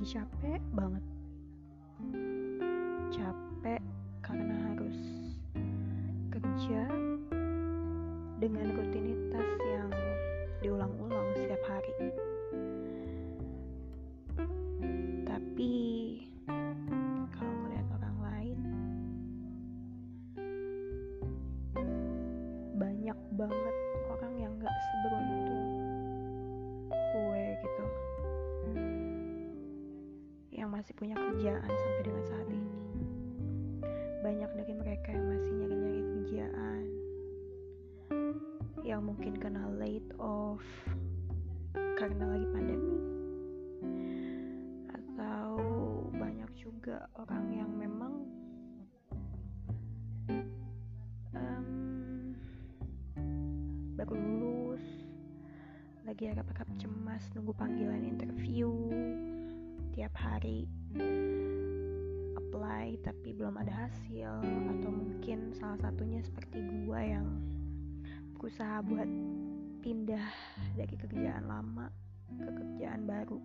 lagi capek banget yang mungkin kena laid off karena lagi pandemi. Atau banyak juga orang yang memang em, baru lulus lagi harap-harap cemas nunggu panggilan interview tiap hari apply tapi belum ada hasil atau mungkin salah satunya seperti gua yang berusaha buat pindah dari kerjaan lama ke kerjaan baru.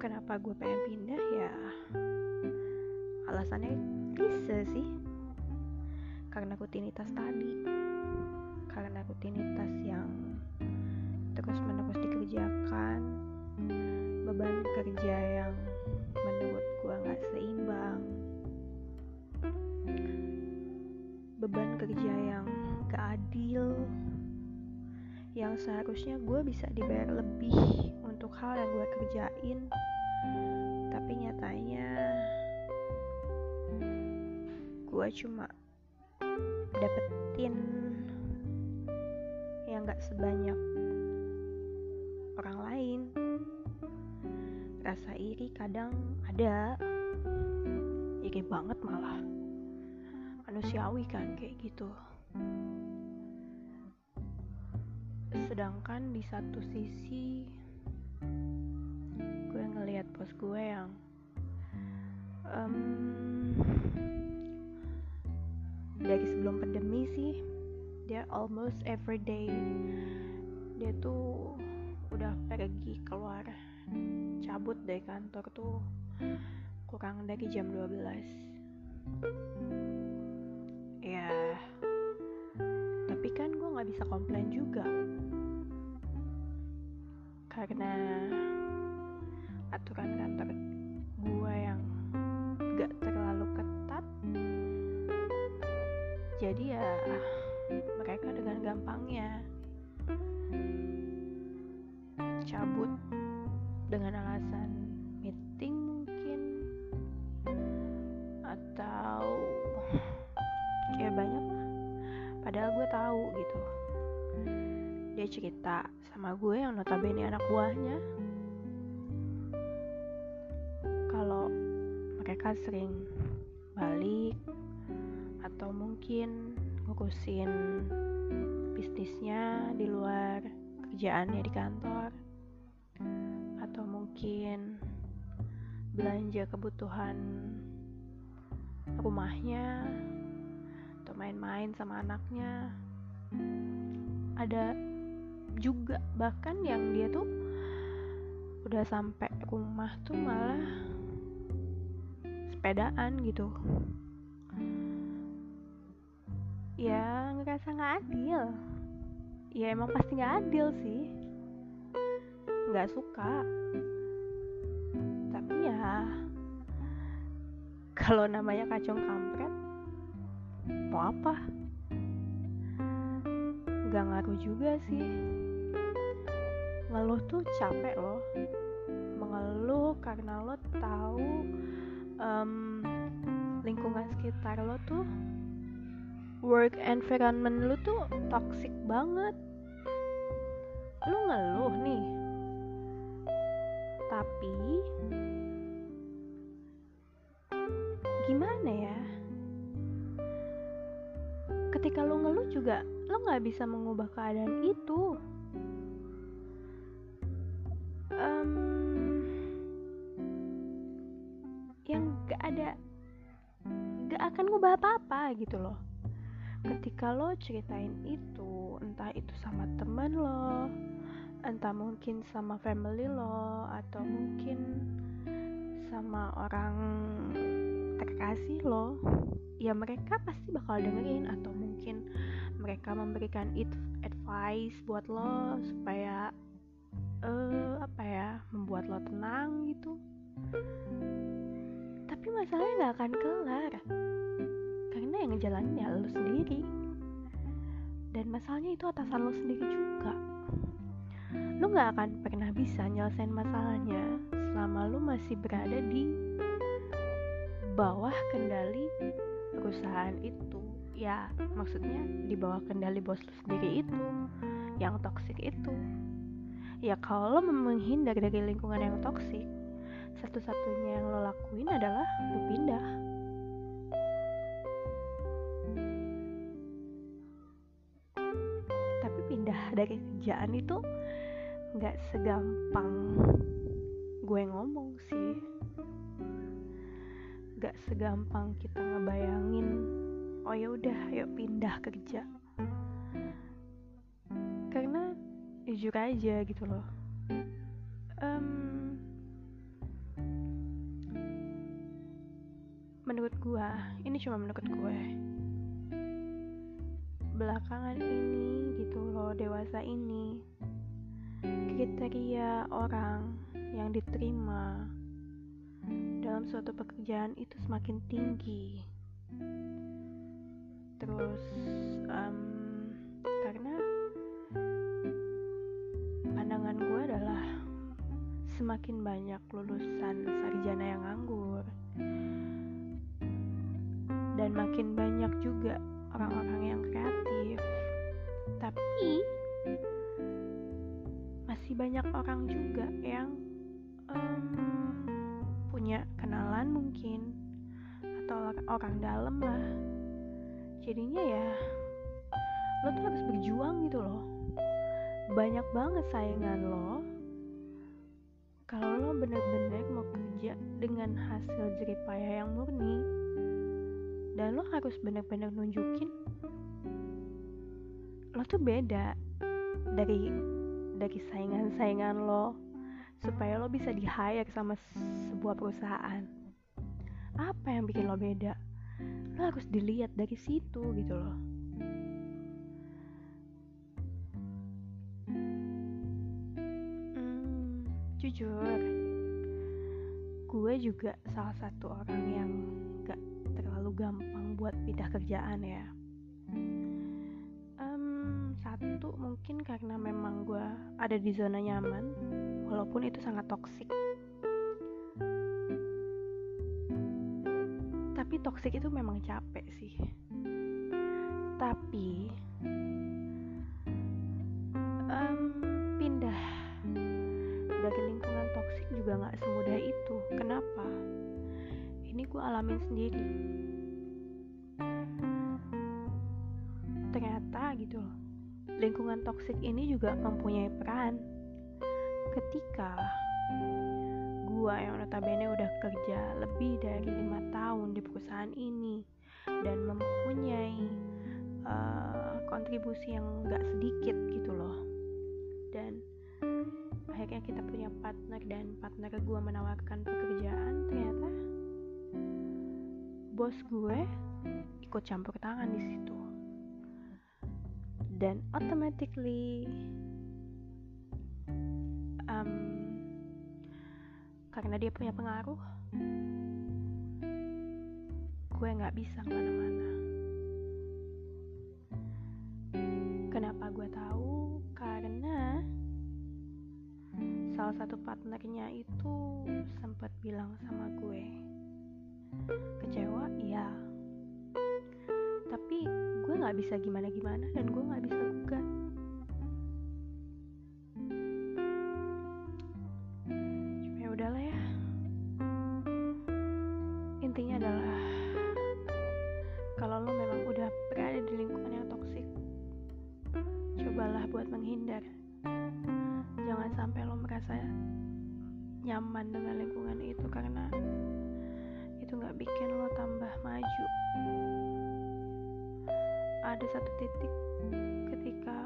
Kenapa gue pengen pindah? Ya alasannya bisa sih. Karena rutinitas tadi. Karena rutinitas yang terus menerus dikerjakan. Beban kerja yang menurut gue nggak seimbang. Beban kerja yang gak yang seharusnya gue bisa dibayar lebih untuk hal yang gue kerjain. Tapi nyatanya gue cuma dapetin yang gak sebanyak orang lain. Rasa iri kadang ada iri banget malah. Manusiawi kan kayak gitu sedangkan di satu sisi gue ngelihat bos gue yang em, dari sebelum pandemi sih dia almost every day dia tuh udah pergi keluar cabut dari kantor tuh kurang dari jam 12 ya tapi kan gue nggak bisa komplain juga karena aturan kantor gue yang gak terlalu ketat jadi ya mereka dengan gampangnya cabut dengan alasan meeting mungkin atau ya banyak lah. Padahal gue tahu gitu dia cerita sama gue yang notabene anak buahnya. Kalau mereka sering balik atau mungkin ngurusin bisnisnya di luar kerjaannya di kantor atau mungkin belanja kebutuhan rumahnya atau main-main sama anaknya ada juga. Bahkan yang dia tuh udah sampai rumah tuh malah sepedaan gitu. Ya ngerasa nggak adil. Ya emang pasti nggak adil sih. Nggak suka. Tapi ya kalau namanya kacung kampret mau apa nggak ngaruh juga sih. Ngeluh tuh capek loh. Mengeluh karena lo tahu em, lingkungan sekitar lo tuh work environment lu tuh toxic banget. Lu ngeluh nih. Tapi gimana ya? Ketika lu ngeluh juga lo nggak bisa mengubah keadaan itu. Em, yang gak ada gak akan ngubah apa-apa gitu loh. Ketika lo ceritain itu entah itu sama temen lo entah mungkin sama family lo atau mungkin sama orang terkasih lo ya mereka pasti bakal dengerin atau mungkin mereka memberikan advice buat lo supaya uh, apa ya membuat lo tenang gitu. Tapi masalahnya nggak akan kelar karena yang ngejalanin ya lo sendiri. Dan masalahnya itu atasan lo sendiri juga. Lo nggak akan pernah bisa nyelesain masalahnya selama lo masih berada di bawah kendali perusahaan itu ya maksudnya di bawah kendali bos lu sendiri itu yang toksik itu. Ya kalau lo menghindar dari lingkungan yang toksik satu-satunya yang lo lakuin adalah lo pindah. Tapi pindah dari kerjaan itu nggak segampang gue ngomong sih. Gak segampang kita ngebayangin udah yuk pindah kerja. Karena jujur aja gitu loh. Um, menurut gue ini cuma menurut gue belakangan ini gitu loh dewasa ini kriteria orang yang diterima dalam suatu pekerjaan itu semakin tinggi terus um, karena pandangan gue adalah semakin banyak lulusan sarjana yang nganggur. Dan makin banyak juga orang-orang yang kreatif. Tapi masih banyak orang juga yang um, punya kenalan mungkin. Atau orang dalam lah jadinya ya lo tuh harus berjuang gitu loh. Banyak banget saingan lo. Kalau lo bener-bener mau kerja dengan hasil jeripaya yang murni dan lo harus bener-bener nunjukin lo tuh beda dari dari saingan-saingan lo supaya lo bisa di hire sama sebuah perusahaan. Apa yang bikin lo beda lo harus dilihat dari situ gitu loh. Hmm, jujur gue juga salah satu orang yang gak terlalu gampang buat pindah kerjaan ya. Satu mungkin karena memang gue ada di zona nyaman walaupun itu sangat toksik toksik itu memang capek sih. Tapi um, pindah. Dari lingkungan toksik juga nggak semudah itu. Kenapa? Ini gue alamin sendiri. Ternyata gitu loh lingkungan toksik ini juga mempunyai peran. Ketika gua yang notabene udah kerja lebih dari lima tahun di perusahaan ini dan mempunyai uh, kontribusi yang gak sedikit gitu loh. Dan akhirnya kita punya partner dan partner gue menawarkan pekerjaan ternyata bos gue ikut campur tangan di situ. Dan automatically um, karena dia punya pengaruh. Gue nggak bisa ke mana-mana. Kenapa gue tahu? Karena salah satu partnernya itu sempat bilang sama gue kecewa iya. Tapi gue nggak bisa gimana gimana dan gue nggak bisa gugat nyaman dengan lingkungan itu karena itu nggak bikin lo tambah maju. Ada satu titik ketika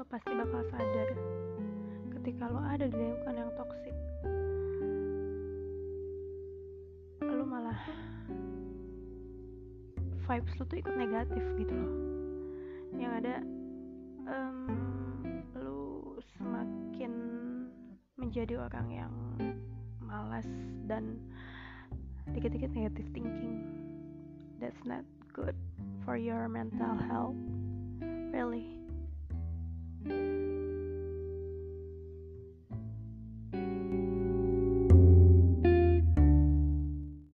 lo pasti bakal sadar ketika lo ada di lingkungan yang toksik lo malah vibes lo tuh ikut negatif gitu loh. Yang ada menjadi orang yang malas dan dikit-dikit negative thinking. That's not good for your mental health. Really